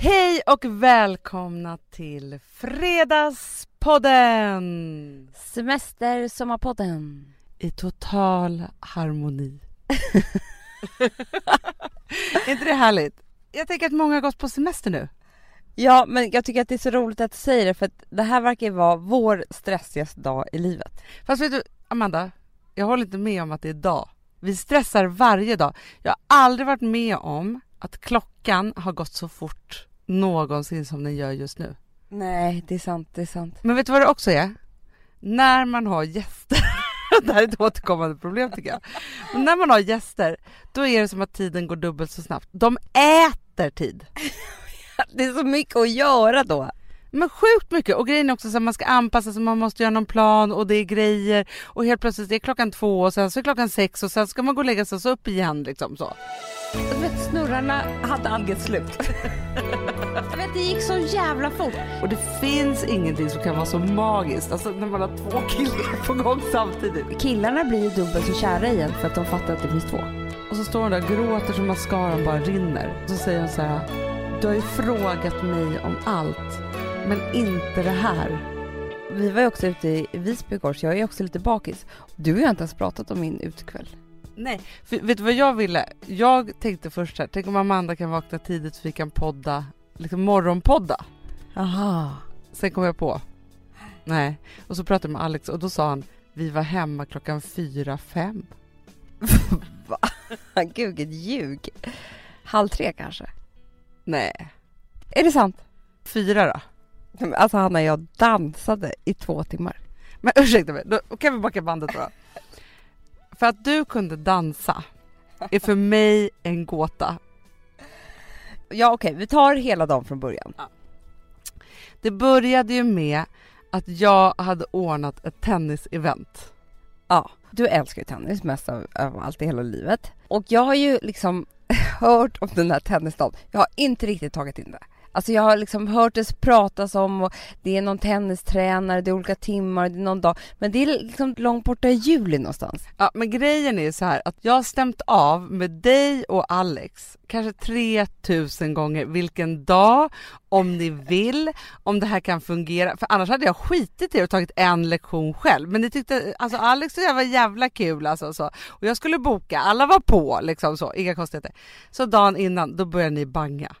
Hej och välkomna till Fredagspodden! Semester Sommarpodden. I total harmoni. är inte det härligt? Jag tänker att många har gått på semester nu. Ja, men jag tycker att det är så roligt att du säger det för att det här verkar vara vår stressigaste dag i livet. Fast vet du, Amanda, jag håller inte med om att det är dag. Vi stressar varje dag. Jag har aldrig varit med om att klockan har gått så fort någonsin som den gör just nu. Nej, det är sant, det är sant. Men vet du vad det också är? När man har gäster, det här är ett återkommande problem tycker jag. Men när man har gäster, då är det som att tiden går dubbelt så snabbt. De äter tid. Det är så mycket att göra då. Men sjukt mycket och grejen är också att man ska anpassa sig, man måste göra någon plan och det är grejer och helt plötsligt är klockan två och sen så är klockan sex och sen ska man gå och lägga sig och så upp igen liksom så. Du vet, snurrarna hade aldrig slut. Vet, det gick så jävla fort. Och det finns ingenting som kan vara så magiskt, alltså när man har två killar på gång samtidigt. Killarna blir ju dubbelt så kära igen för att de fattar att det finns två. Och så står hon där och gråter så mascaran bara rinner. Och så säger hon så här, du har ju frågat mig om allt, men inte det här. Vi var ju också ute i Visby igår så jag är också lite bakis. Du jag har inte ens pratat om min utekväll. Nej, för vet du vad jag ville? Jag tänkte först här, tänk om Amanda kan vakna tidigt så vi kan podda, liksom morgonpodda. Aha. Sen kom jag på, nej. Och så pratade jag med Alex och då sa han, vi var hemma klockan fyra, fem. Va? Gud, vilket ljug. Halv tre kanske? Nej. Är det sant? Fyra då? Alltså Hanna, jag dansade i två timmar. Men ursäkta mig, då kan vi backa bandet då. För att du kunde dansa är för mig en gåta. Ja okej, vi tar hela dagen från början. Det började ju med att jag hade ordnat ett tennisevent. Ja, du älskar ju tennis mest av, av allt i hela livet. Och jag har ju liksom hört om den här tennisdagen. Jag har inte riktigt tagit in det. Alltså jag har liksom hört det pratas om och det är någon tennistränare, det är olika timmar, det är någon dag. Men det är liksom långt borta i juli någonstans. Ja, men grejen är så här att jag har stämt av med dig och Alex kanske 3000 gånger vilken dag, om ni vill, om det här kan fungera. För annars hade jag skitit i det och tagit en lektion själv. Men ni tyckte, alltså Alex och jag var jävla kul alltså så. Och jag skulle boka, alla var på liksom så, inga konstigheter. Så dagen innan, då började ni banga.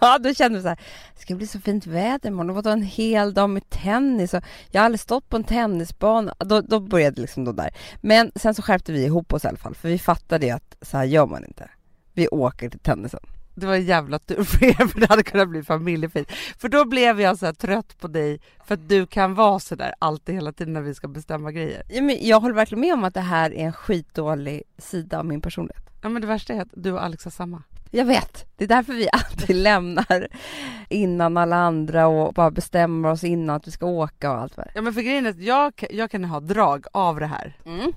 Ja, då kände vi så här, det ska bli så fint väder imorgon. Och en hel dag med tennis. Och jag har aldrig stått på en tennisbana. Då, då började liksom då där. Men sen så skärpte vi ihop oss i alla fall. För vi fattade ju att så här gör man inte. Vi åker till tennisen. Det var en jävla tur för er för det hade kunnat bli familjefint. För då blev jag så här trött på dig för att du kan vara så där alltid hela tiden när vi ska bestämma grejer. Ja, men jag håller verkligen med om att det här är en skitdålig sida av min personlighet. Ja men det värsta är att du och Alex har samma. Jag vet. Det är därför vi alltid lämnar innan alla andra och bara bestämmer oss innan att vi ska åka och allt vad Ja men för grejen är att jag, jag kan ha drag av det här. mm.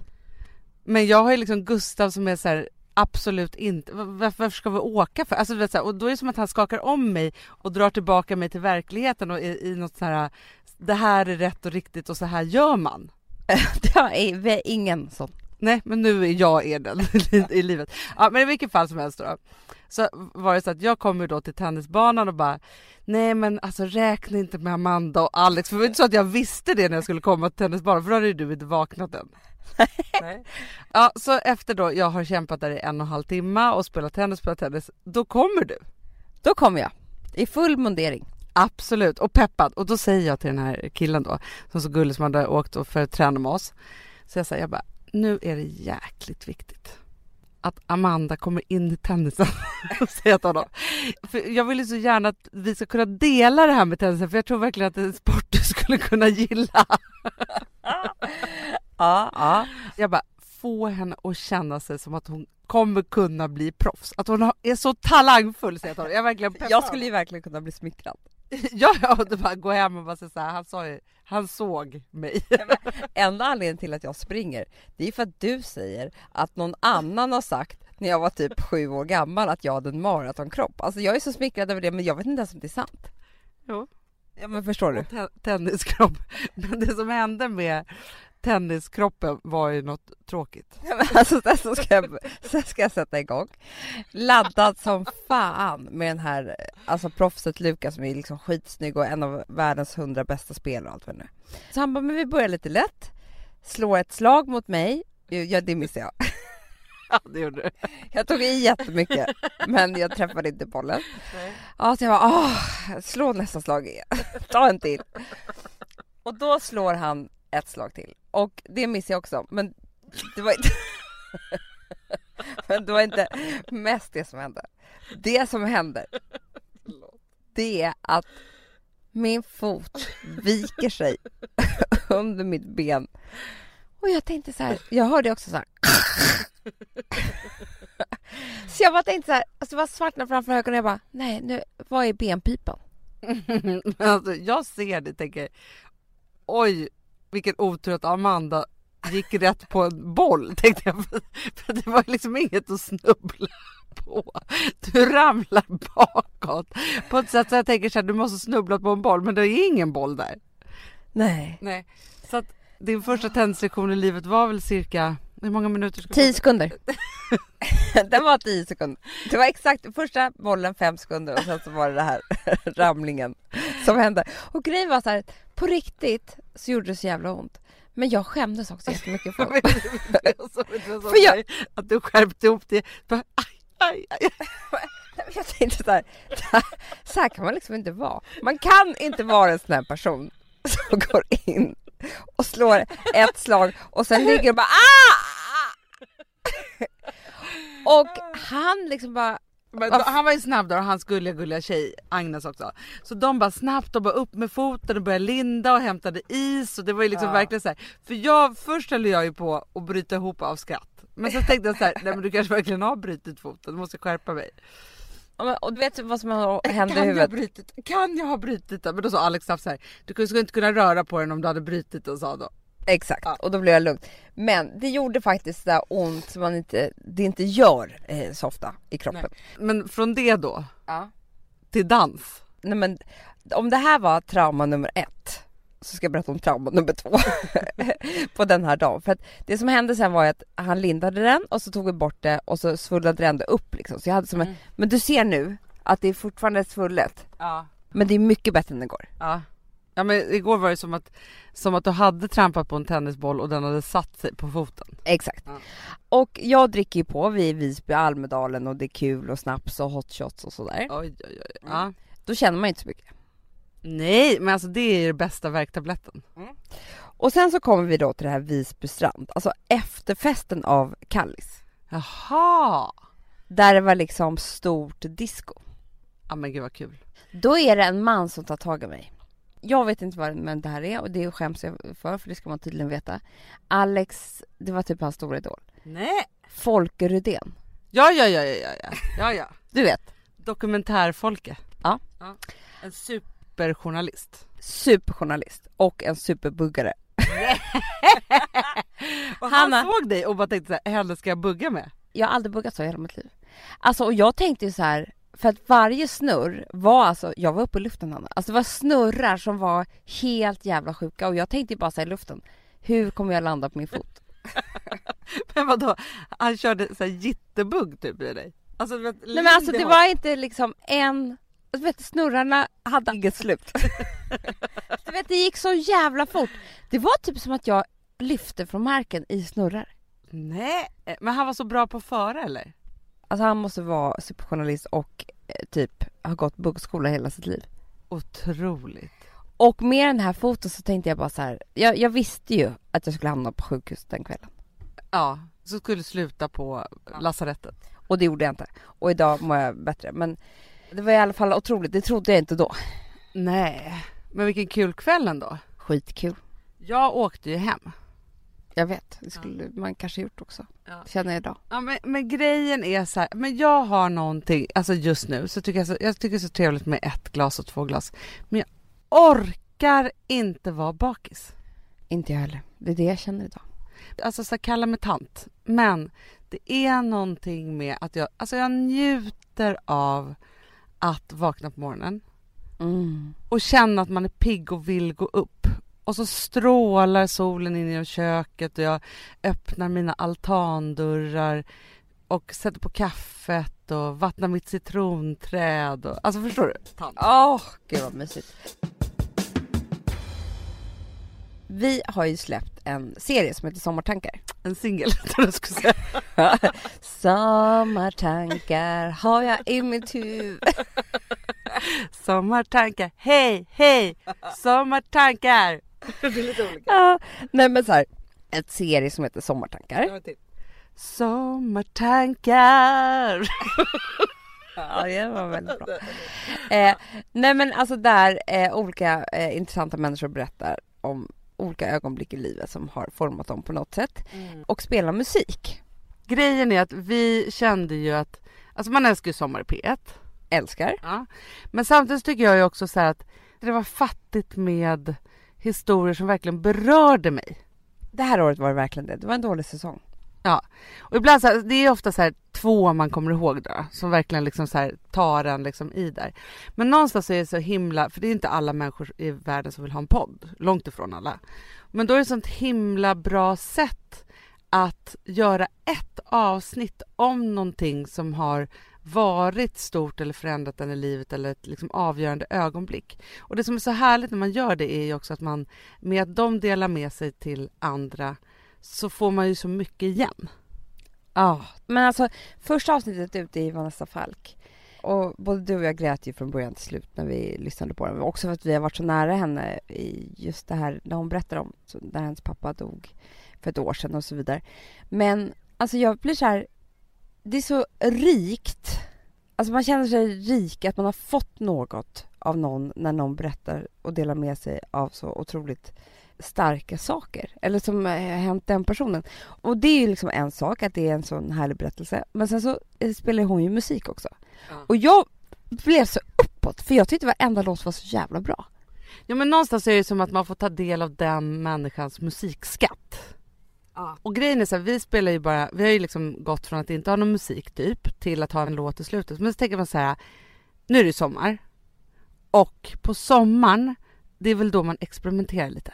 Men jag har ju liksom Gustav som är så här, absolut inte, varför, ska vi åka för? Alltså, vet, och då är det som att han skakar om mig och drar tillbaka mig till verkligheten och i, i något så här, det här är rätt och riktigt och så här gör man. Det är ingen sån. Nej, men nu är jag er den i livet. Ja, men i vilket fall som helst då. Så var det så att jag kom ju då till tennisbanan och bara Nej men alltså räkna inte med Amanda och Alex för det var inte så att jag visste det när jag skulle komma till tennisbanan för då hade du inte vaknat än. Nej. Ja så efter då jag har kämpat där i en och en halv timme och spelat tennis, spelat tennis, då kommer du. Då kommer jag. I full mundering. Absolut, och peppad. Och då säger jag till den här killen då, som så gullig som hade åkt och för att träna med oss. Så jag säger, jag bara, nu är det jäkligt viktigt att Amanda kommer in i tennisen. säger jag till honom. För jag vill ju så gärna att vi ska kunna dela det här med tennisen, för jag tror verkligen att det är en sport du skulle kunna gilla. Ja, ja. Jag bara, få henne att känna sig som att hon kommer kunna bli proffs. Att hon är så talangfull, säger jag till honom. Jag är verkligen peppad. Jag skulle ju verkligen kunna bli smickrad. Ja, ja, och det bara gå hem och bara säga så här, han sa ju, han såg mig. Enda anledningen till att jag springer, det är för att du säger att någon annan har sagt när jag var typ sju år gammal att jag hade en maratonkropp. Alltså jag är så smickrad över det men jag vet inte ens om det är sant. Jo. Ja men förstår du? Tenniskropp. Men det som hände med tenniskroppen var ju något tråkigt. alltså sen så ska jag, sen ska jag sätta igång. Laddad som fan med den här, alltså proffset Lukas som är liksom skitsnygg och en av världens hundra bästa spelare och allt vad det nu Så han bara, men vi börjar lite lätt. Slår ett slag mot mig. Ja, det missade jag. Ja, det gjorde du. Jag tog i jättemycket, men jag träffade inte bollen. Ja, så jag bara, åh, slå nästa slag igen. Ta en till. Och då slår han ett slag till. Och det missade jag också, men det var inte... men det var inte mest det som hände. Det som hände, det är att min fot viker sig under mitt ben. Och jag tänkte så här, jag hörde också så här. så jag bara tänkte så här, alltså det var svartnade framför ögonen och jag bara, nej nu, vad är benpipan? alltså, jag ser det tänker, oj vilken otur att Amanda gick rätt på en boll tänkte jag. För det var liksom inget att snubbla på. Du ramlar bakåt på ett sätt så jag tänker så här, du måste snubbla på en boll men det är ingen boll där. Nej. Nej. Så att din första tennislektion i livet var väl cirka, hur många minuter? Ska 10 sekunder. Den var 10 sekunder. Det var exakt första bollen 5 sekunder och sen så var det det här ramlingen som hände. Och grejen var så här, på riktigt så gjorde det så jävla ont. Men jag skämdes också jättemycket för För jag... Att du skärpte ihop det. Bara, aj, aj, aj. Jag tänkte så här, så här kan man liksom inte vara. Man kan inte vara en sån här person som går in och slår ett slag och sen ligger och bara ah! Och han liksom bara men då, han var ju snabb där och hans gulliga gulliga tjej Agnes också. Så de bara snabbt och bara upp med foten och började linda och hämtade is och det var ju liksom ja. verkligen så här. För jag, först höll jag ju på att bryta ihop av skratt. Men så tänkte jag så här, nej men du kanske verkligen har brutit foten, du måste skärpa mig. Och du vet vad som hände i huvudet? Jag brutit, kan jag ha brutit den? Men då sa Alex så här, du skulle inte kunna röra på den om du hade brutit den sa då. Exakt, ja. och då blev jag lugn. Men det gjorde faktiskt så ont som man inte, det inte gör eh, så ofta i kroppen. Nej. Men från det då? Ja. Till dans? Nej men om det här var trauma nummer ett så ska jag berätta om trauma nummer två på den här dagen. För att det som hände sen var att han lindade den och så tog vi bort det och så svullnade det ändå upp liksom. Så jag hade som en, mm. men du ser nu att det är fortfarande svullet. Ja. Men det är mycket bättre än igår. Ja. Ja men igår var det som att, som att du hade trampat på en tennisboll och den hade satt sig på foten. Exakt. Ja. Och jag dricker ju på, vi är i Visby, Almedalen och det är kul och snaps och hot shots och sådär. Oj, oj, oj. Ja. Då känner man inte så mycket. Nej, men alltså det är ju bästa värktabletten. Mm. Och sen så kommer vi då till det här Visby strand, alltså efterfesten av Kallis. Jaha! Där det var liksom stort disco. Ja men gud vad kul. Då är det en man som tar tag i mig jag vet inte vad men det här är och det skäms jag för, för det ska man tydligen veta. Alex, det var typ hans stora idol. Nej! Folke Rydén. Ja, ja, ja, ja, ja, ja, ja. Du vet? Dokumentärfolke. Ja. ja. En superjournalist. Superjournalist och en superbuggare. och han Hanna, såg dig och bara tänkte så här, henne ska jag bugga med? Jag har aldrig buggat så i hela mitt liv. Alltså och jag tänkte ju så här, för att varje snurr var alltså, jag var uppe i luften Hanna. Alltså det var snurrar som var helt jävla sjuka och jag tänkte bara säga i luften, hur kommer jag landa på min fot? men vadå, han körde så här jitterbugg typ i dig? Alltså, vet, Nej men alltså det var inte liksom en, du vet snurrarna hade inget slut. du vet det gick så jävla fort. Det var typ som att jag lyfte från marken i snurrar. Nej, men han var så bra på att föra eller? Alltså han måste vara superjournalist och eh, typ ha gått buggskola hela sitt liv. Otroligt. Och med den här foton så tänkte jag bara så här, jag, jag visste ju att jag skulle hamna på sjukhus den kvällen. Ja, så skulle sluta på lasarettet. Och det gjorde jag inte. Och idag mår jag bättre. Men det var i alla fall otroligt, det trodde jag inte då. Nej, men vilken kul kväll ändå. Skitkul. Jag åkte ju hem. Jag vet, det skulle ja. man kanske gjort också. Ja. Känner jag idag. Ja, men, men grejen är så här, men jag har någonting, alltså just nu så tycker jag, så, jag tycker det är så trevligt med ett glas och två glas. Men jag orkar inte vara bakis. Inte jag heller. Det är det jag känner idag. Alltså så kalla mig tant. Men det är någonting med att jag, alltså jag njuter av att vakna på morgonen. Mm. Och känna att man är pigg och vill gå upp Och så strålar solen in i köket och jag öppnar mina altandörrar och sätter på kaffet och vattnar mitt citronträd. Och, alltså förstår du? Åh, oh, gud vad mysigt. Vi har ju släppt en serie som heter Sommartankar. En singel, jag skulle säga. Sommartankar har jag i mitt huvud. Sommartankar, hej, hej! Sommartankar! Det är lite olika. Ja, nej men så här, ett serie som heter Sommartankar. Sommartankar! Ja, det var väldigt bra. Eh, nej men alltså där eh, olika eh, intressanta människor berättar om olika ögonblick i livet som har format dem på något sätt mm. och spelar musik. Grejen är att vi kände ju att, alltså man älskar ju Sommar i P1. Älskar. Ja. Men samtidigt tycker jag ju också så att det var fattigt med historier som verkligen berörde mig. Det här året var det verkligen det. Det var en dålig säsong. Ja, och ibland så här, det är ofta så här, två man kommer ihåg då, som verkligen liksom så här, tar en liksom i där. Men någonstans är det så himla, för det är inte alla människor i världen som vill ha en podd, långt ifrån alla. Men då är det ett sånt himla bra sätt att göra ett avsnitt om någonting som har varit stort eller förändrat en i livet eller ett liksom avgörande ögonblick. Och det som är så härligt när man gör det är ju också att man med att de delar med sig till andra så får man ju så mycket igen. Ja, men alltså första avsnittet ute i Vanessa Falk och både du och jag grät ju från början till slut när vi lyssnade på den. men Också för att vi har varit så nära henne i just det här när hon berättar om när hennes pappa dog för ett år sedan och så vidare. Men alltså jag blir så här, det är så rikt. Alltså man känner sig rik att man har fått något av någon när någon berättar och delar med sig av så otroligt starka saker eller som har hänt den personen. Och det är ju liksom en sak att det är en sån härlig berättelse. Men sen så eh, spelar hon ju musik också. Ja. Och jag blev så uppåt för jag tyckte varenda låt var så jävla bra. Ja men någonstans är det som att man får ta del av den människans musikskatt. Ja. Och grejen är så här, vi spelar ju bara, vi har ju liksom gått från att inte ha någon musik typ till att ha en låt i slutet. Men så tänker man så här, nu är det sommar. Och på sommaren, det är väl då man experimenterar lite.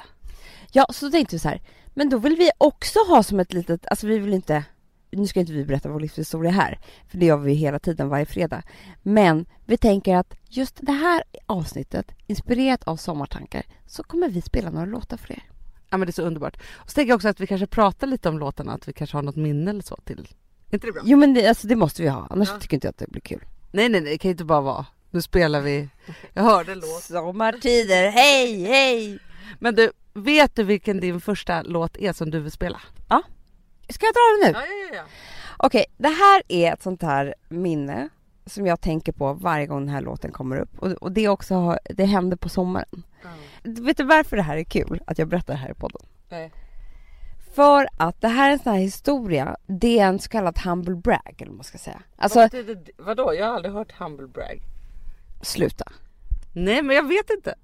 Ja, så tänkte vi så här, men då vill vi också ha som ett litet, alltså vi vill inte, nu ska inte vi berätta vår livshistoria här, för det gör vi hela tiden varje fredag. Men vi tänker att just det här avsnittet, inspirerat av sommartankar, så kommer vi spela några låtar för er. Ja men det är så underbart. Och så tänker jag också att vi kanske pratar lite om låtarna, att vi kanske har något minne eller så till. Är inte det bra? Jo men det, alltså, det måste vi ha, annars ja. tycker inte jag att det blir kul. Nej nej nej, det kan inte bara vara, nu spelar vi, jag hörde en låt. Sommartider, hej hej! Men du, vet du vilken din första låt är som du vill spela? Ja. Ska jag dra den nu? Ja, ja, ja. Okej, det här är ett sånt här minne som jag tänker på varje gång den här låten kommer upp. Och, och det också, det hände på sommaren. Mm. Vet du varför det här är kul att jag berättar det här i podden? Nej. För att det här är en sån här historia, det är en så kallad humble brag eller vad man ska säga. Alltså, vad det, vadå? Jag har aldrig hört humble brag. Sluta. Nej men jag vet inte.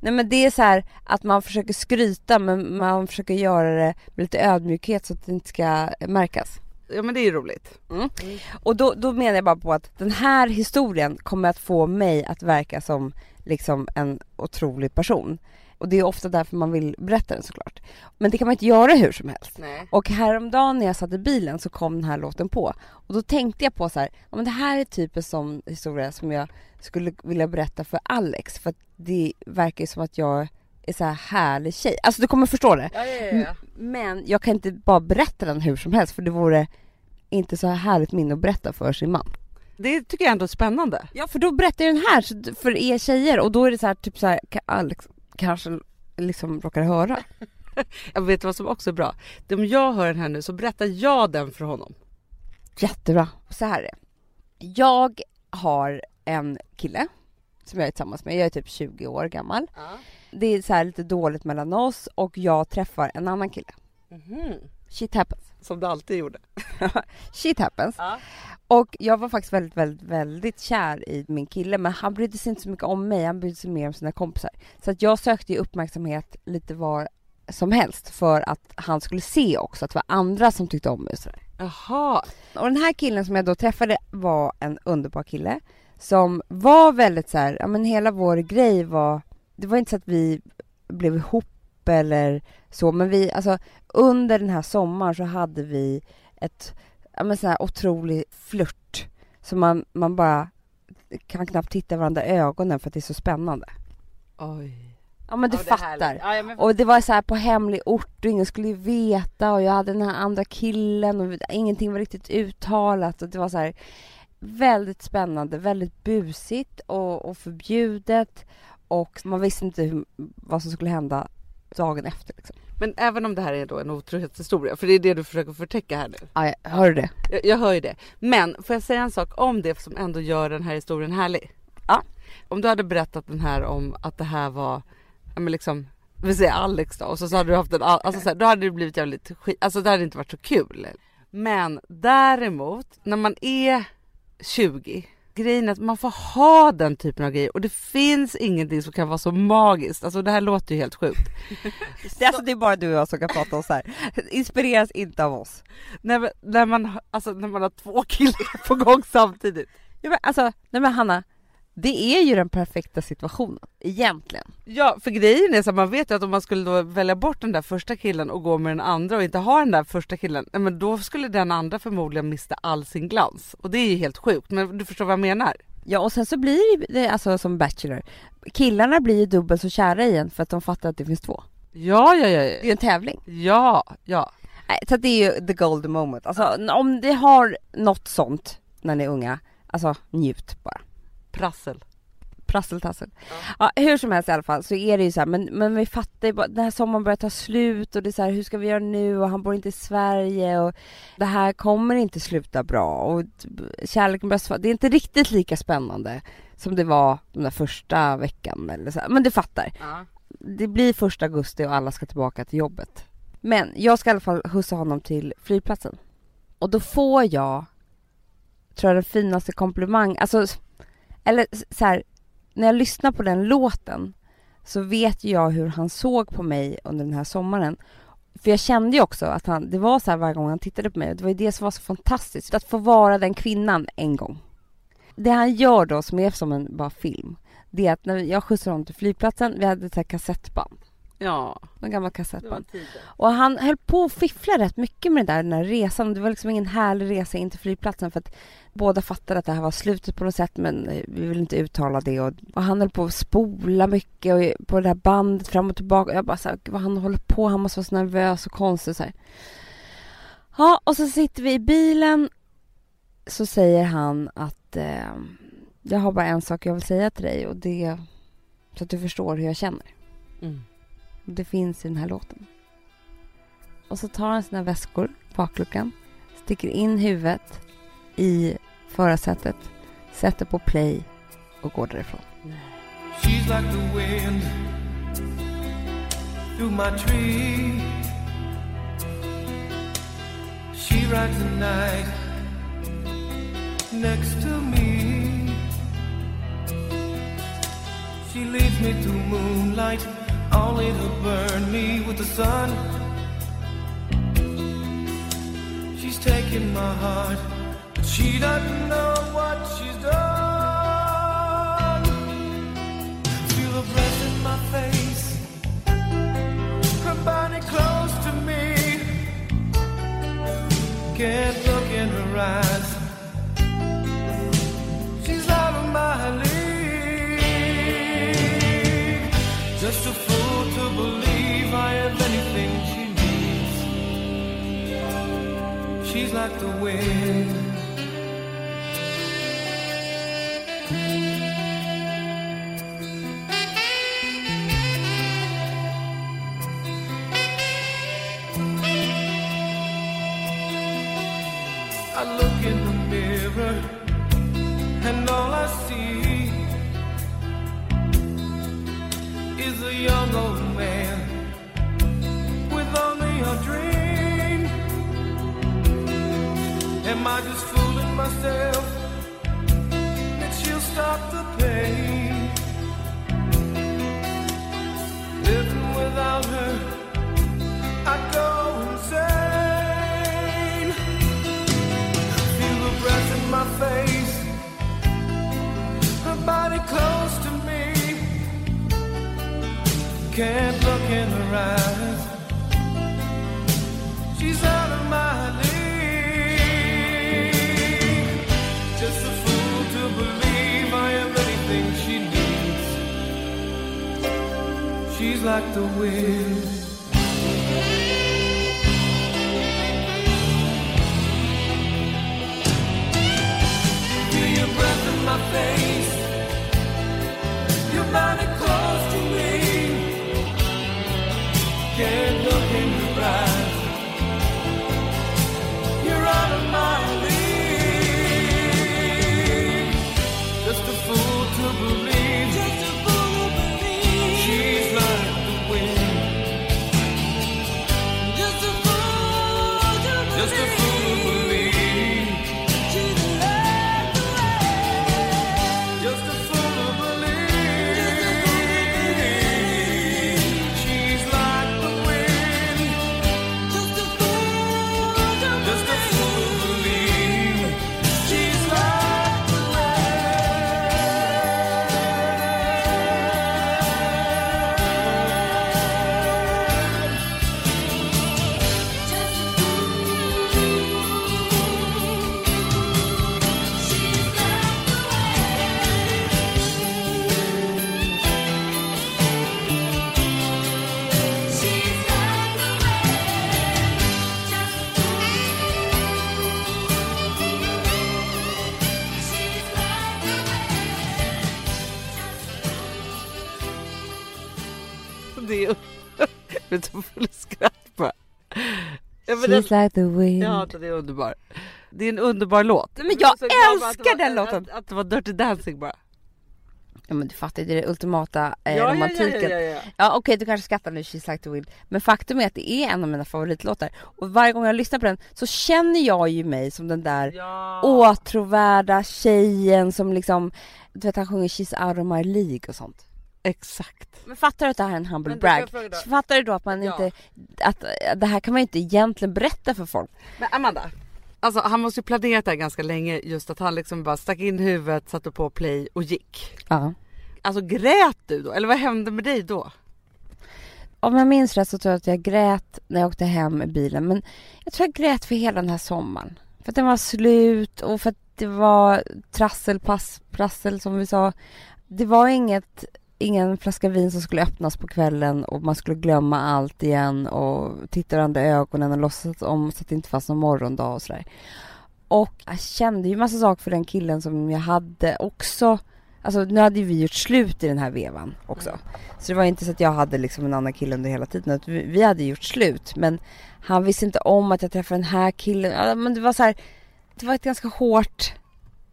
Nej men det är så här att man försöker skryta men man försöker göra det med lite ödmjukhet så att det inte ska märkas. Ja men det är ju roligt. Mm. Mm. Och då, då menar jag bara på att den här historien kommer att få mig att verka som liksom en otrolig person. Och det är ofta därför man vill berätta den såklart. Men det kan man inte göra hur som helst. Nej. Och häromdagen när jag satt i bilen så kom den här låten på. Och då tänkte jag på så här, ja, men det här är typ en sån historia som jag skulle vilja berätta för Alex. För att det verkar ju som att jag är så här härlig tjej. Alltså du kommer förstå det. Ja, ja, ja. Men jag kan inte bara berätta den hur som helst för det vore inte så här härligt minne att berätta för sin man. Det tycker jag ändå är spännande. Ja för då berättar jag den här för er tjejer och då är det så här typ så här, Alex kanske liksom råkar höra. jag vet vad som också är bra. Om jag hör den här nu så berättar jag den för honom. Jättebra. Så här är det. Jag har en kille som jag är tillsammans med. Jag är typ 20 år gammal. Ja. Det är så lite dåligt mellan oss och jag träffar en annan kille. Mm. Shit happens. Som du alltid gjorde. Shit happens. Ja. Och jag var faktiskt väldigt, väldigt, väldigt kär i min kille men han brydde sig inte så mycket om mig, han brydde sig mer om sina kompisar. Så att jag sökte ju uppmärksamhet lite var som helst för att han skulle se också att det var andra som tyckte om mig och sådär. Jaha. Och den här killen som jag då träffade var en underbar kille som var väldigt så här, ja men hela vår grej var, det var inte så att vi blev ihop eller så. Men vi, alltså under den här sommaren så hade vi ett, ja men sån här otrolig flört. Så man, man bara kan knappt titta varandra i ögonen för att det är så spännande. Oj. Ja men du Ja, fattar. Ja, men- Och det var så här på hemlig ort och ingen skulle veta och jag hade den här andra killen och ingenting var riktigt uttalat och det var så här väldigt spännande, väldigt busigt och, och förbjudet och man visste inte hur, vad som skulle hända dagen efter. Liksom. Men även om det här är då en otrohetshistoria, för det är det du försöker förtäcka här nu. Ja, jag- hör det? Jag, jag hör ju det. Men får jag säga en sak om det som ändå gör den här historien härlig? Ja. Om du hade berättat den här om att det här var, ja men liksom, vi säger Alex då och så, så hade du haft en, alltså så här, då hade det blivit jävligt skit, alltså det hade inte varit så kul. Men däremot, när man är 20, grejen är att man får ha den typen av grejer och det finns ingenting som kan vara så magiskt. Alltså det här låter ju helt sjukt. Det är, alltså, det är bara du och jag som kan prata om så här. Inspireras inte av oss. När, man- när, man, har- alltså, när man har två killar på gång samtidigt. Ja, men, alltså, nej men Hanna, det är ju den perfekta situationen, egentligen. Ja, för grejen är så att man vet ju att om man skulle då välja bort den där första killen och gå med den andra och inte ha den där första killen, men då skulle den andra förmodligen mista all sin glans. Och det är ju helt sjukt, men du förstår vad jag menar? Ja och sen så blir det alltså som Bachelor, killarna blir ju dubbelt så kära igen för att de fattar att det finns två. Ja, ja, ja. Det är ju en tävling. Ja, ja. Nej, så det är ju the golden moment. Alltså om det har något sånt när ni är unga, alltså njut bara. Prassel. Prasseltassel. Ja. hur som helst i alla fall så är det ju så här, men, men vi fattar ju bara, den här sommaren börjar ta slut och det är så här, hur ska vi göra nu och han bor inte i Sverige och det här kommer inte sluta bra och kärleken börjar sva- det är inte riktigt lika spännande som det var den där första veckan eller så här. men du fattar. Ja. Det blir första augusti och alla ska tillbaka till jobbet. Men jag ska i alla fall skjutsa honom till flygplatsen. Och då får jag, tror jag den finaste komplimang, alltså, eller så här, när jag lyssnar på den låten så vet ju jag hur han såg på mig under den här sommaren. För jag kände ju också att han, det var så här varje gång han tittade på mig, och det var ju det som var så fantastiskt, att få vara den kvinnan en gång. Det han gör då, som är som en bara film, det är att när jag skjutsade honom till flygplatsen, vi hade ett här kassettband, Ja, en gammal kassettband. Och han höll på att fiffla rätt mycket med det där, den här resan. Det var liksom ingen härlig resa in till flygplatsen för att båda fattade att det här var slutet på något sätt men eh, vi vill inte uttala det. Och, och han höll på att spola mycket och på det här bandet fram och tillbaka. Jag bara så här, "Gud, vad han håller på, han måste vara så nervös och konstig så här. Ja, och så sitter vi i bilen. Så säger han att eh, jag har bara en sak jag vill säga till dig och det så att du förstår hur jag känner. Mm. Det finns i den här låten. Och så tar han sina väskor, bakluckan, sticker in huvudet i förarsätet, sätter på play och går därifrån. She's like the wind through my tree. She rides the night next to me. She leads me to moonlight, only to burn me with the sun. She's taken my heart, but she doesn't know what she's done. Feel her breath in my face, her body close to me. Can't look in her eyes. Just a fool to believe I have anything she needs. She's like the wind. I look in the mirror man with only a dream. Am I just fooling myself that she'll stop the pain? Living without her, Can't look in her eyes. She's out of my league. Just a fool to believe I am anything she needs. She's like the wind. Feel your breath in my face. Your body Can't look in Jag är så full skratt bara. Ja, men den, She's like the wind. ja, den är underbar. Det är en underbar låt. Nej, men jag att älskar det den låten. Att, att det var Dirty Dancing bara. Ja men du fattar ju, det är det ultimata eh, Ja, romantiken. ja, ja, ja, ja. Ja okej du kanske skrattar nu, She's like the wind. Men faktum är att det är en av mina favoritlåtar. Och varje gång jag lyssnar på den så känner jag ju mig som den där Ja. åtråvärda tjejen som liksom, du vet han sjunger She's out of my League och sånt. Exakt. Men fattar du att det här är en humble brag? Fattar du då att man Ja. inte, att att det här kan man ju inte egentligen berätta för folk. Men Amanda. Alltså han måste ju planerat det här ganska länge just att han liksom bara stack in huvudet, satte på play och gick. Ja. Alltså grät du då? Eller vad hände med dig då? Om jag minns rätt så tror jag att jag grät när jag åkte hem i bilen. Men jag tror jag grät för hela den här sommaren. För att den var slut och för att det var trassel, pass, prassel som vi sa. Det var inget, ingen flaska vin som skulle öppnas på kvällen och man skulle glömma allt igen och titta varandra i ögonen och låtsas om så att det inte fanns någon morgondag och sådär. Och jag kände ju massa saker för den killen som jag hade också. Alltså nu hade ju vi gjort slut i den här vevan också. Så det var inte så att jag hade liksom en annan kille under hela tiden. Att vi, vi hade gjort slut. Men han visste inte om att jag träffade den här killen. Men det var så här, Det var ett ganska hårt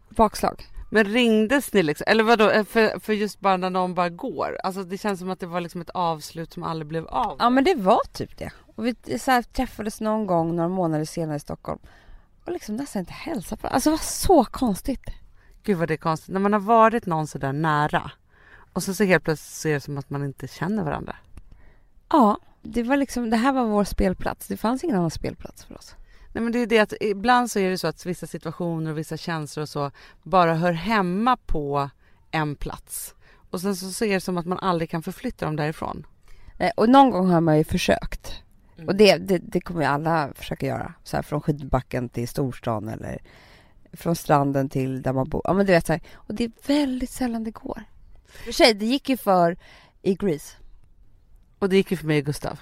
bakslag. Men ringdes ni liksom? Eller vadå, eh, för, för just bara när någon bara går? Alltså det känns som att det var liksom ett avslut som aldrig blev av. Ja men det var typ det. Och vi så här, träffades någon gång några månader senare i Stockholm. Och liksom nästan inte hälsade på Alltså det var så konstigt. Gud vad det är konstigt. När man har varit någon så där nära och så, så helt plötsligt så är det som att man inte känner varandra. Ja, det var liksom, det här var vår spelplats. Det fanns ingen annan spelplats för oss. Nej men det är det att ibland så är det så att vissa situationer och vissa känslor och så bara hör hemma på en plats. Och sen så, så är det som att man aldrig kan förflytta dem därifrån. Nej, och någon gång har man ju försökt. Mm. Och det, det, det kommer ju alla försöka göra. Så här från skidbacken till storstan eller från stranden till där man bor. Ja men du vet så här. Och det är väldigt sällan det går. För sig, det gick ju för i Grease. Och det gick ju för mig och Gustav.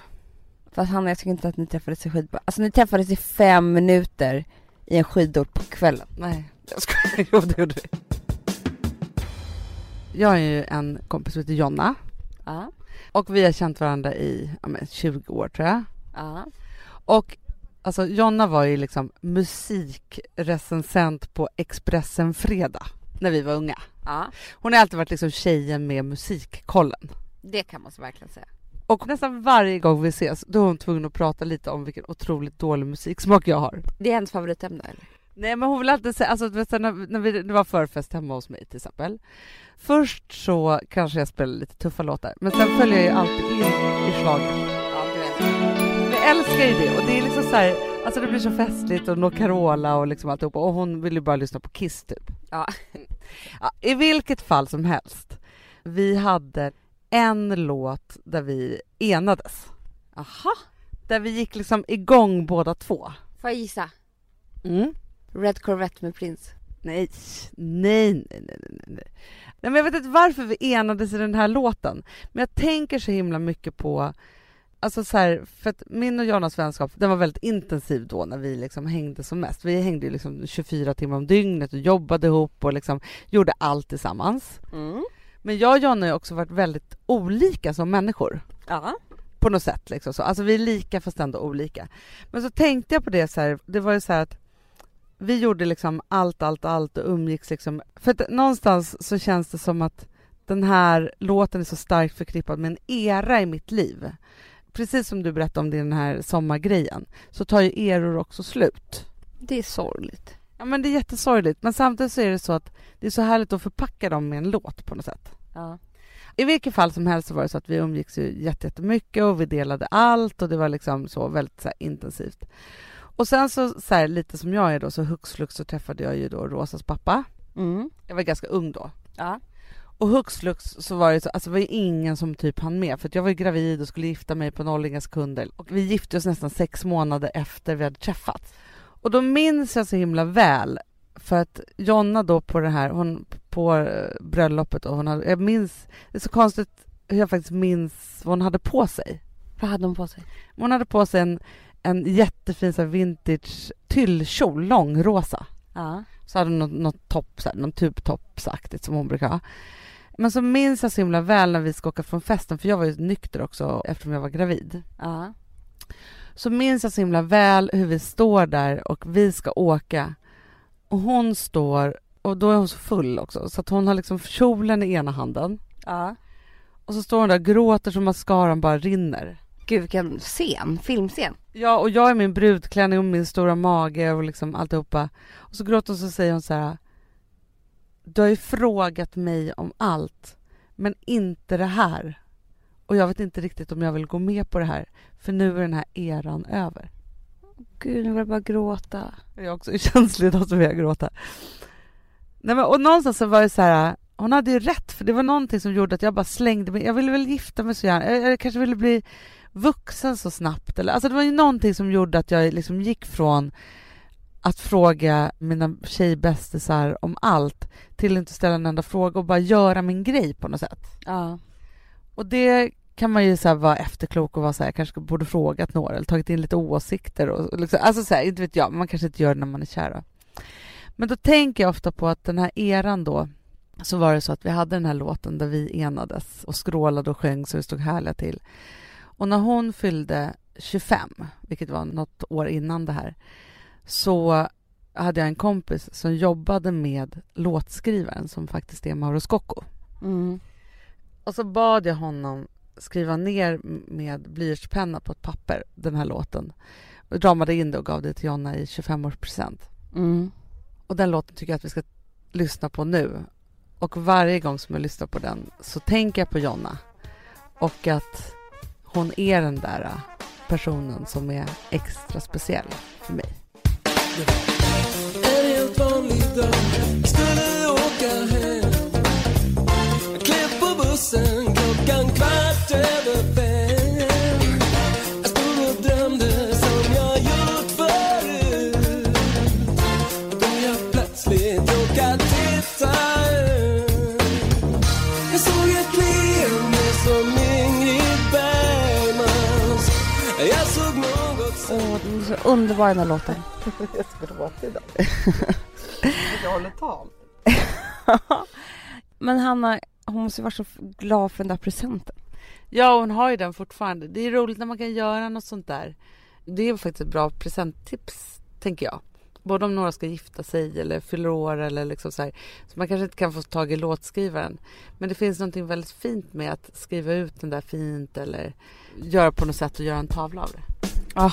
För att han jag tycker inte att ni träffades i skidbacken. Alltså ni träffades i fem minuter i en skidort på kvällen. Nej, jag skojar. Jo, det gjorde vi. Jag har ju en kompis som heter Jonna Ja. och vi har känt varandra i ja, men 20 år tror jag. Ja. Och alltså Jonna var ju liksom musikrecensent på Expressen Fredag när vi var unga. Ja. Hon har alltid varit liksom tjejen med musikkollen. Det kan man så verkligen säga. Och nästan varje gång vi ses då är hon tvungen att prata lite om vilken otroligt dålig musiksmak jag har. Det är hennes favoritämne eller? Nej men hon vill alltid säga, alltså när, när vi, det var förfest hemma hos mig till exempel. Först så kanske jag spelade lite tuffa låtar, men sen följer jag ju alltid in i schlager. Ja, du vet. Jag älskar ju det och det är liksom så här, alltså det blir så festligt och nå Carola och liksom alltihopa och hon vill ju bara lyssna på Kiss typ. Ja. Ja, I vilket fall som helst, vi hade en låt där vi enades. Aha. Där vi gick liksom igång båda två. Får jag gissa? Mm. Red Corvette med Prince. Nej, nej, nej, nej, nej, nej. Men jag vet inte varför vi enades i den här låten, men jag tänker så himla mycket på Alltså så här, för att min och Jonas vänskap, den var väldigt intensiv då när vi liksom hängde som mest. Vi hängde ju liksom 24 timmar om dygnet och jobbade ihop och liksom gjorde allt tillsammans. Mm. Men jag och Jonna har också varit väldigt olika som människor Ja. på något sätt. Liksom så. Alltså vi är lika fast ändå olika. Men så tänkte jag på det så här, det var ju så här att vi gjorde liksom allt, allt, allt och umgicks liksom. För att någonstans så känns det som att den här låten är så starkt förknippad med en era i mitt liv. Precis som du berättade om den här sommargrejen så tar ju eror också slut. Det är sorgligt. Ja men det är jättesorgligt men samtidigt så är det så att det är så härligt att förpacka dem med en låt på något sätt. Ja. I vilket fall som helst så var det så att vi umgicks ju jätte- jättemycket och vi delade allt och det var liksom så väldigt så här, intensivt. Och sen så, så här, lite som jag är då, så hux flux så träffade jag ju då Rosas pappa. Mm. Jag var ganska ung då. Ja. Och hux flux så var det så, alltså det var ju ingen som typ hann med för jag var ju gravid och skulle gifta mig på noll inga sekunder. Och vi gifte oss nästan sex månader efter vi hade träffats. Och då minns jag så himla väl för att Jonna då på det här, hon på eh, bröllopet och hon hade, jag minns, det är så konstigt hur jag faktiskt minns vad hon hade på sig. Vad hade hon på sig? Hon hade på sig en, en jättefin så här, vintage tyllkjol, långrosa. Ja. Så hade hon något, något topp, så här, någon tubtoppsaktigt som hon brukar ha. Men så minns jag så himla väl när vi ska åka från festen, för jag var ju nykter också eftersom jag var gravid. Ja. Så minns jag så himla väl hur vi står där och vi ska åka. Och hon står, och då är hon så full också, så att hon har liksom kjolen i ena handen. Ja. Och så står hon där och gråter så mascaran bara rinner. Gud vilken scen, filmscen. Ja, och jag är min brudklänning och min stora mage och liksom alltihopa. Och så gråter hon så säger hon så här. Du har ju frågat mig om allt, men inte det här. Och jag vet inte riktigt om jag vill gå med på det här, för nu är den här eran över. Gud nu vill jag bara gråta. Jag är också känslig idag så vill jag gråta. Nej, men, och någonstans så var det så här, hon hade ju rätt, för det var någonting som gjorde att jag bara slängde mig. Jag ville väl gifta mig så gärna, jag, jag kanske ville bli vuxen så snabbt. Eller, alltså det var ju någonting som gjorde att jag liksom gick från att fråga mina tjejbästisar om allt till att inte ställa en enda fråga och bara göra min grej på något sätt. Ja. Och det kan man ju så vara efterklok och vara så här, kanske borde frågat några eller tagit in lite åsikter och, och liksom, alltså så här, inte vet jag, man kanske inte gör det när man är kär. då. Men då tänker jag ofta på att den här eran då, så var det så att vi hade den här låten där vi enades och skrålade och sjöng så det stod härliga till. Och när hon fyllde 25, vilket var något år innan det här, så hade jag en kompis som jobbade med låtskrivaren som faktiskt är Mauro Scocco. Mm. Och så bad jag honom skriva ner med blyertspenna på ett papper den här låten. Och ramade in det och gav det till Jonna i 25-årspresent. Mm. Och den låten tycker jag att vi ska lyssna på nu. Och varje gång som jag lyssnar på den så tänker jag på Jonna. Och att hon är den där personen som är extra speciell för mig. Underbar den här låten. Jag ska gråta idag. jag håller tal. Men Hanna, hon måste ju vara så glad för den där presenten. Ja, hon har ju den fortfarande. Det är roligt när man kan göra något sånt där. Det är faktiskt ett bra presenttips, tänker jag. Både om några ska gifta sig eller fyller år eller liksom så här. Så man kanske inte kan få tag i låtskrivaren. Men det finns någonting väldigt fint med att skriva ut den där fint eller göra på något sätt och göra en tavla av det. Ah.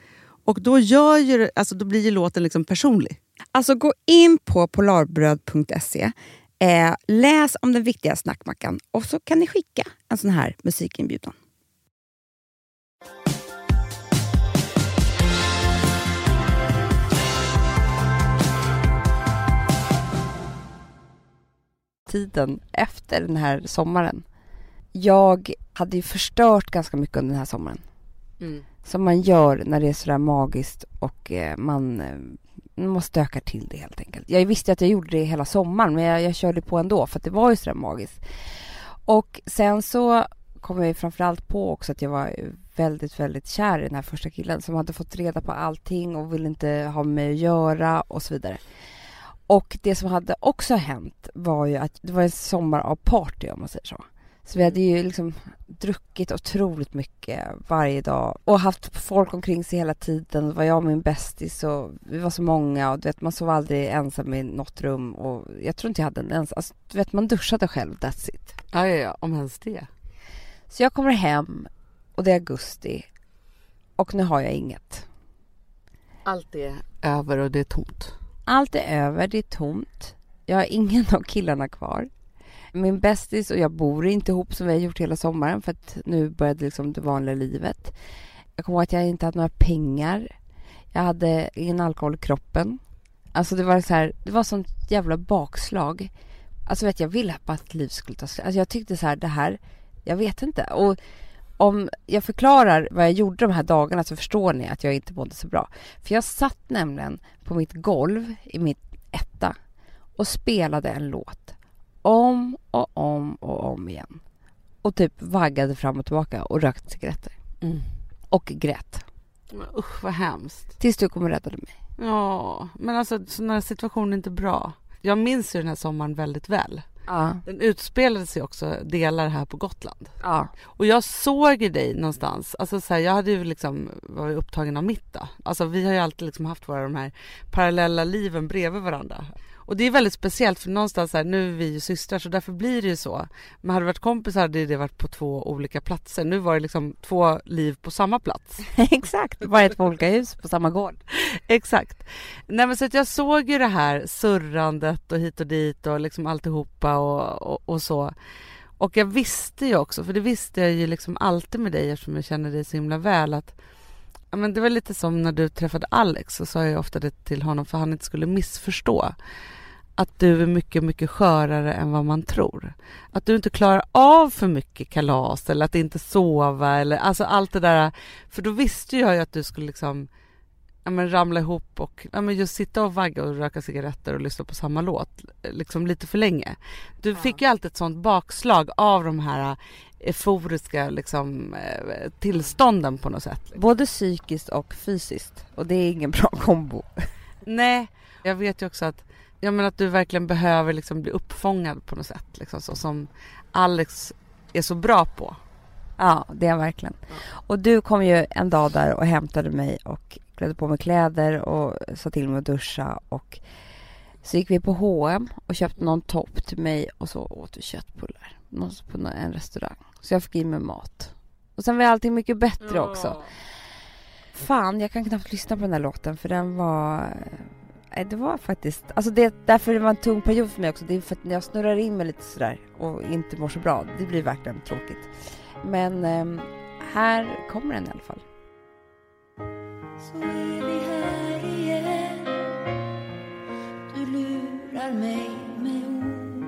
Och då, gör ju, alltså, då blir ju låten liksom personlig. Alltså gå in på polarbröd.se, eh, läs om den viktiga snackmackan och så kan ni skicka en sån här musikinbjudan. Tiden efter den här sommaren. Jag hade ju förstört ganska mycket under den här sommaren. Som man gör när det är sådär magiskt och eh, man, eh, man stökar till det helt enkelt. Jag visste att jag gjorde det hela sommaren men jag, jag körde på ändå för att det var ju sådär magiskt. Och sen så kom jag ju framförallt på också att jag var väldigt, väldigt kär i den här första killen som hade fått reda på allting och ville inte ha med mig att göra och så vidare. Och det som hade också hänt var ju att det var en sommar av party om man säger så. Så vi hade ju liksom druckit otroligt mycket varje dag och haft folk omkring sig hela tiden. Det var jag och min bästis och vi var så många och du vet man sov aldrig ensam i något rum och jag tror inte jag hade en ens, alltså, du vet man duschade själv, that's it. Ja, ja, ja, om ens det. Så jag kommer hem och det är augusti och nu har jag inget. Allt är över och det är tomt. Allt är över, det är tomt. Jag har ingen av killarna kvar. Min bästis och jag bor inte ihop som vi har gjort hela sommaren för att nu började liksom det vanliga livet. Jag kommer ihåg att jag inte hade några pengar. Jag hade ingen alkohol i kroppen. Alltså det var så här, det var sånt jävla bakslag. Alltså vet jag ville bara att livet skulle ta slut. Alltså jag tyckte så här, det här, jag vet inte. Och om jag förklarar vad jag gjorde de här dagarna så förstår ni att jag inte mådde så bra. För jag satt nämligen på mitt golv i mitt etta och spelade en låt om och om och om igen. Och typ vaggade fram och tillbaka och rökte cigaretter. Mm. Och grät. Men usch vad hemskt. Tills du kom och räddade mig. Ja, men alltså sådana situationer är inte bra. Jag minns ju den här sommaren väldigt väl. Ja. Den utspelade sig också delar här på Gotland. Ja. Och jag såg ju dig någonstans. Alltså så här, jag hade ju liksom varit upptagen av mitt då. Alltså vi har ju alltid liksom haft våra de här parallella liven bredvid varandra. Och det är väldigt speciellt för någonstans här, nu är vi ju systrar så därför blir det ju så. Men hade det varit kompisar hade det varit på två olika platser. Nu var det liksom två liv på samma plats. Exakt. Bara ett på olika hus på samma gård. Exakt. Nej men så att jag såg ju det här surrandet och hit och dit och liksom alltihopa och, och, och så. Och jag visste ju också, för det visste jag ju liksom alltid med dig eftersom jag känner dig så himla väl att men det var lite som när du träffade Alex så sa jag ofta det till honom för han inte skulle missförstå att du är mycket, mycket skörare än vad man tror. Att du inte klarar av för mycket kalas eller att inte sova eller alltså allt det där. För då visste jag ju att du skulle liksom ja, men ramla ihop och ja, men just sitta och vagga och röka cigaretter och lyssna på samma låt liksom lite för länge. Du fick ju alltid ett sånt bakslag av de här euforiska liksom, eh, tillstånden på något sätt. Både psykiskt och fysiskt. Och det är ingen bra kombo. Nej, jag vet ju också att, ja, men att du verkligen behöver liksom bli uppfångad på något sätt. Liksom, så som Alex är så bra på. Ja, det är han verkligen. Och du kom ju en dag där och hämtade mig och klädde på mig kläder och sa till mig att duscha och så gick vi på H&M och köpte någon topp till mig och så åt vi köttbullar någon- på en restaurang. Så jag fick i mig mat. Och sen var allting mycket bättre också. Fan, jag kan knappt lyssna på den här låten för den var... Nej, det var faktiskt... Alltså det, därför det var en tung period för mig också. Det är för att när jag snurrar in mig lite sådär och inte mår så bra, det blir verkligen tråkigt. Men ehm, här kommer den i alla fall. Så är vi här igen. Du lurar mig med ord.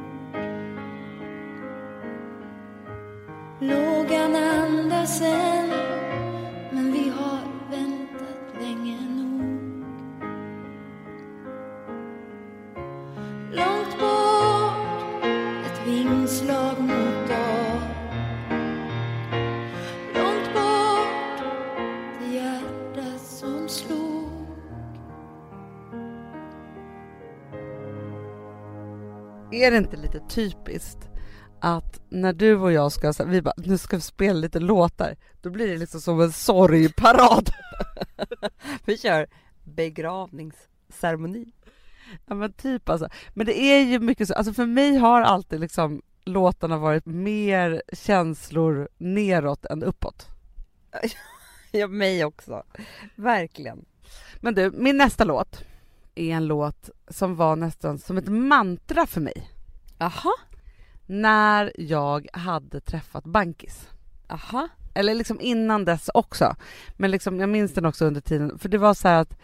Lågan andas än Men vi har väntat länge nog. Långt bort Ett vingslag mot Är det inte lite typiskt att när du och jag ska, vi bara, nu ska vi spela lite låtar, då blir det liksom som en sorgparad. Vi kör begravningsceremoni. Ja men typ alltså. Men det är ju mycket så, alltså för mig har alltid liksom låtarna varit mer känslor neråt än uppåt. Ja, mig också. Verkligen. Men du, min nästa låt är en låt som var nästan som ett mantra för mig Aha. när jag hade träffat Bankis. Aha. Eller liksom innan dess också. Men liksom, jag minns den också under tiden. För det var så här att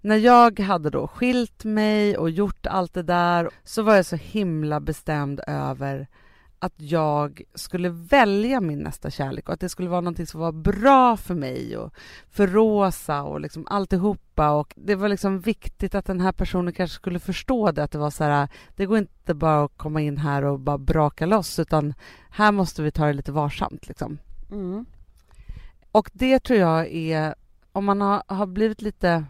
när jag hade då skilt mig och gjort allt det där så var jag så himla bestämd över att jag skulle välja min nästa kärlek och att det skulle vara någonting som var bra för mig och för Rosa och liksom alltihopa och det var liksom viktigt att den här personen kanske skulle förstå det att det var så här det går inte bara att komma in här och bara braka loss utan här måste vi ta det lite varsamt liksom. Mm. Och det tror jag är, om man har, har blivit lite,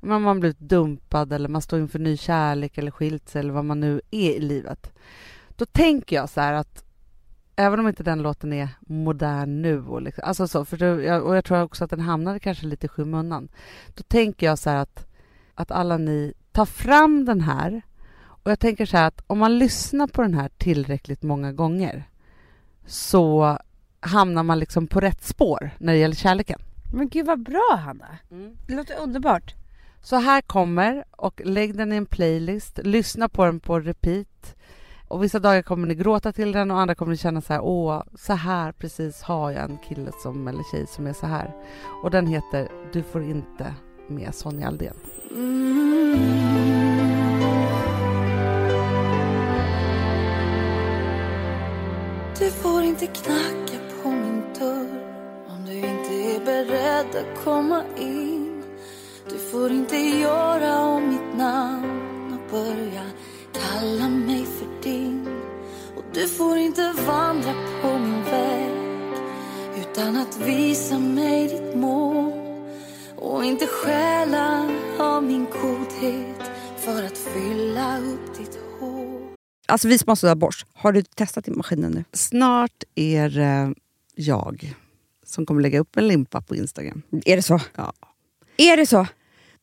man har blivit dumpad eller man står inför ny kärlek eller skilt sig eller vad man nu är i livet. Då tänker jag så här att även om inte den låten är modern nu och, liksom, alltså så, för jag, och jag tror också att den hamnade kanske lite i skymundan. Då tänker jag så här att, att alla ni tar fram den här och jag tänker så här att om man lyssnar på den här tillräckligt många gånger så hamnar man liksom på rätt spår när det gäller kärleken. Men gud vad bra Hanna. Det låter underbart. Så här kommer och lägg den i en playlist, lyssna på den på repeat. Och vissa dagar kommer ni gråta till den och andra kommer ni känna så här, åh, så här precis har jag en kille som, eller tjej som är så här. Och den heter Du får inte med Sonja Aldén. Mm. Du får inte knacka på min dörr om du inte är beredd att komma in. Du får inte göra om mitt namn och börja kalla mig för din. Och du får inte vandra på min väg utan att visa mig ditt mål. Och inte stjäla av min godhet för att fylla upp ditt hål. Alltså vi som har sådär borst, har du testat i maskinen nu? Snart är det jag som kommer lägga upp en limpa på Instagram. Är det så? Ja. Är det så?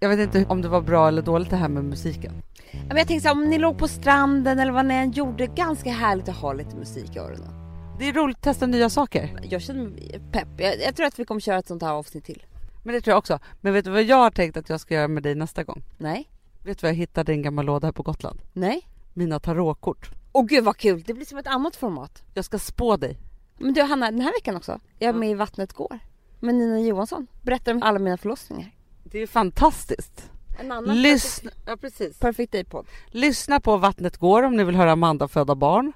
Jag vet inte om det var bra eller dåligt det här med musiken. Ja, Men jag tänkte så här, om ni låg på stranden eller vad ni än gjorde, ganska härligt att ha lite musik i öronen. Det är roligt att testa nya saker. Jag känner mig pepp. Jag, jag tror att vi kommer köra ett sånt här avsnitt till. Men det tror jag också. Men vet du vad jag har tänkt att jag ska göra med dig nästa gång? Nej? Vet du vad jag hittade i en gammal låda här på Gotland? Nej? Mina tarotkort. Åh gud vad kul, det blir som ett annat format. Jag ska spå dig. Men du Hanna, den här veckan också. Jag är med i Vattnet går. Med Nina Johansson. Berättar om alla mina förlossningar. Det är fantastiskt. En annan Lyssna, ja, precis. Perfect Day-podd. Lyssna på Vattnet går om ni vill höra Amanda föda barn.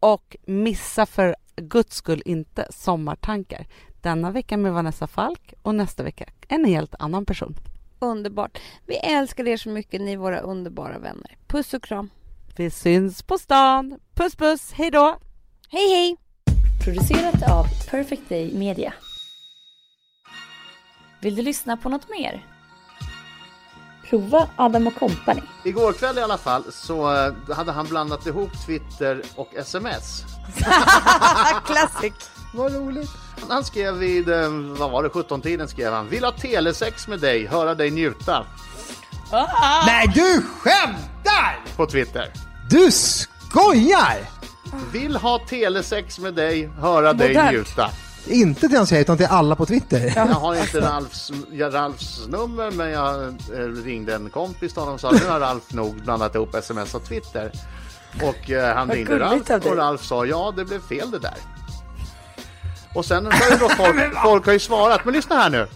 Och missa för guds skull inte Sommartankar. Denna vecka med Vanessa Falk och nästa vecka en helt annan person. Underbart. Vi älskar er så mycket, ni är våra underbara vänner. Puss och kram. Vi syns på stan. Puss puss, hej då! Hej hej! Producerat av Perfect Day Media. Vill du lyssna på något mer? Prova Adam Company. Igår kväll i alla fall så eh, hade han blandat ihop Twitter och sms. Classic! Vad roligt. Han skrev vid, eh, vad var det, 17-tiden skrev han. Vill ha telesex med dig, höra dig njuta. Nej, du skämtar! På Twitter. Du skojar! Vill ha telesex med dig, höra dig Modernt. njuta. Inte till hans tjej, utan till alla på Twitter. Jag har inte Ralfs, ja, Ralfs nummer men jag eh, ringde en kompis till honom och sa nu har Ralf nog blandat ihop sms och Twitter. Och eh, han ringde gulligt Ralf av dig. och Ralf sa ja det blev fel det där. Och sen har ju då folk, folk har ju svarat, men lyssna här nu.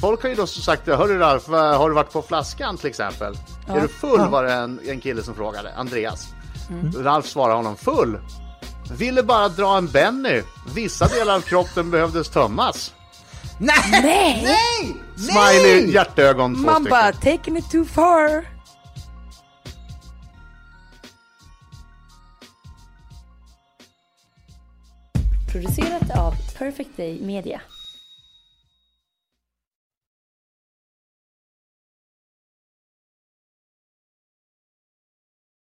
Folk har ju då sagt, hörru Ralf, vad- har du varit på flaskan till exempel? Är du full var det en, en kille som frågade, Andreas. Ralf svarade honom, full? Ville bara dra en Benny. Vissa delar av kroppen behövdes tömmas. Nej! Nej! Nej! Smiley, hjärtögon, två Man stycken. bara taking it too far. Producerat av Perfect Day Media.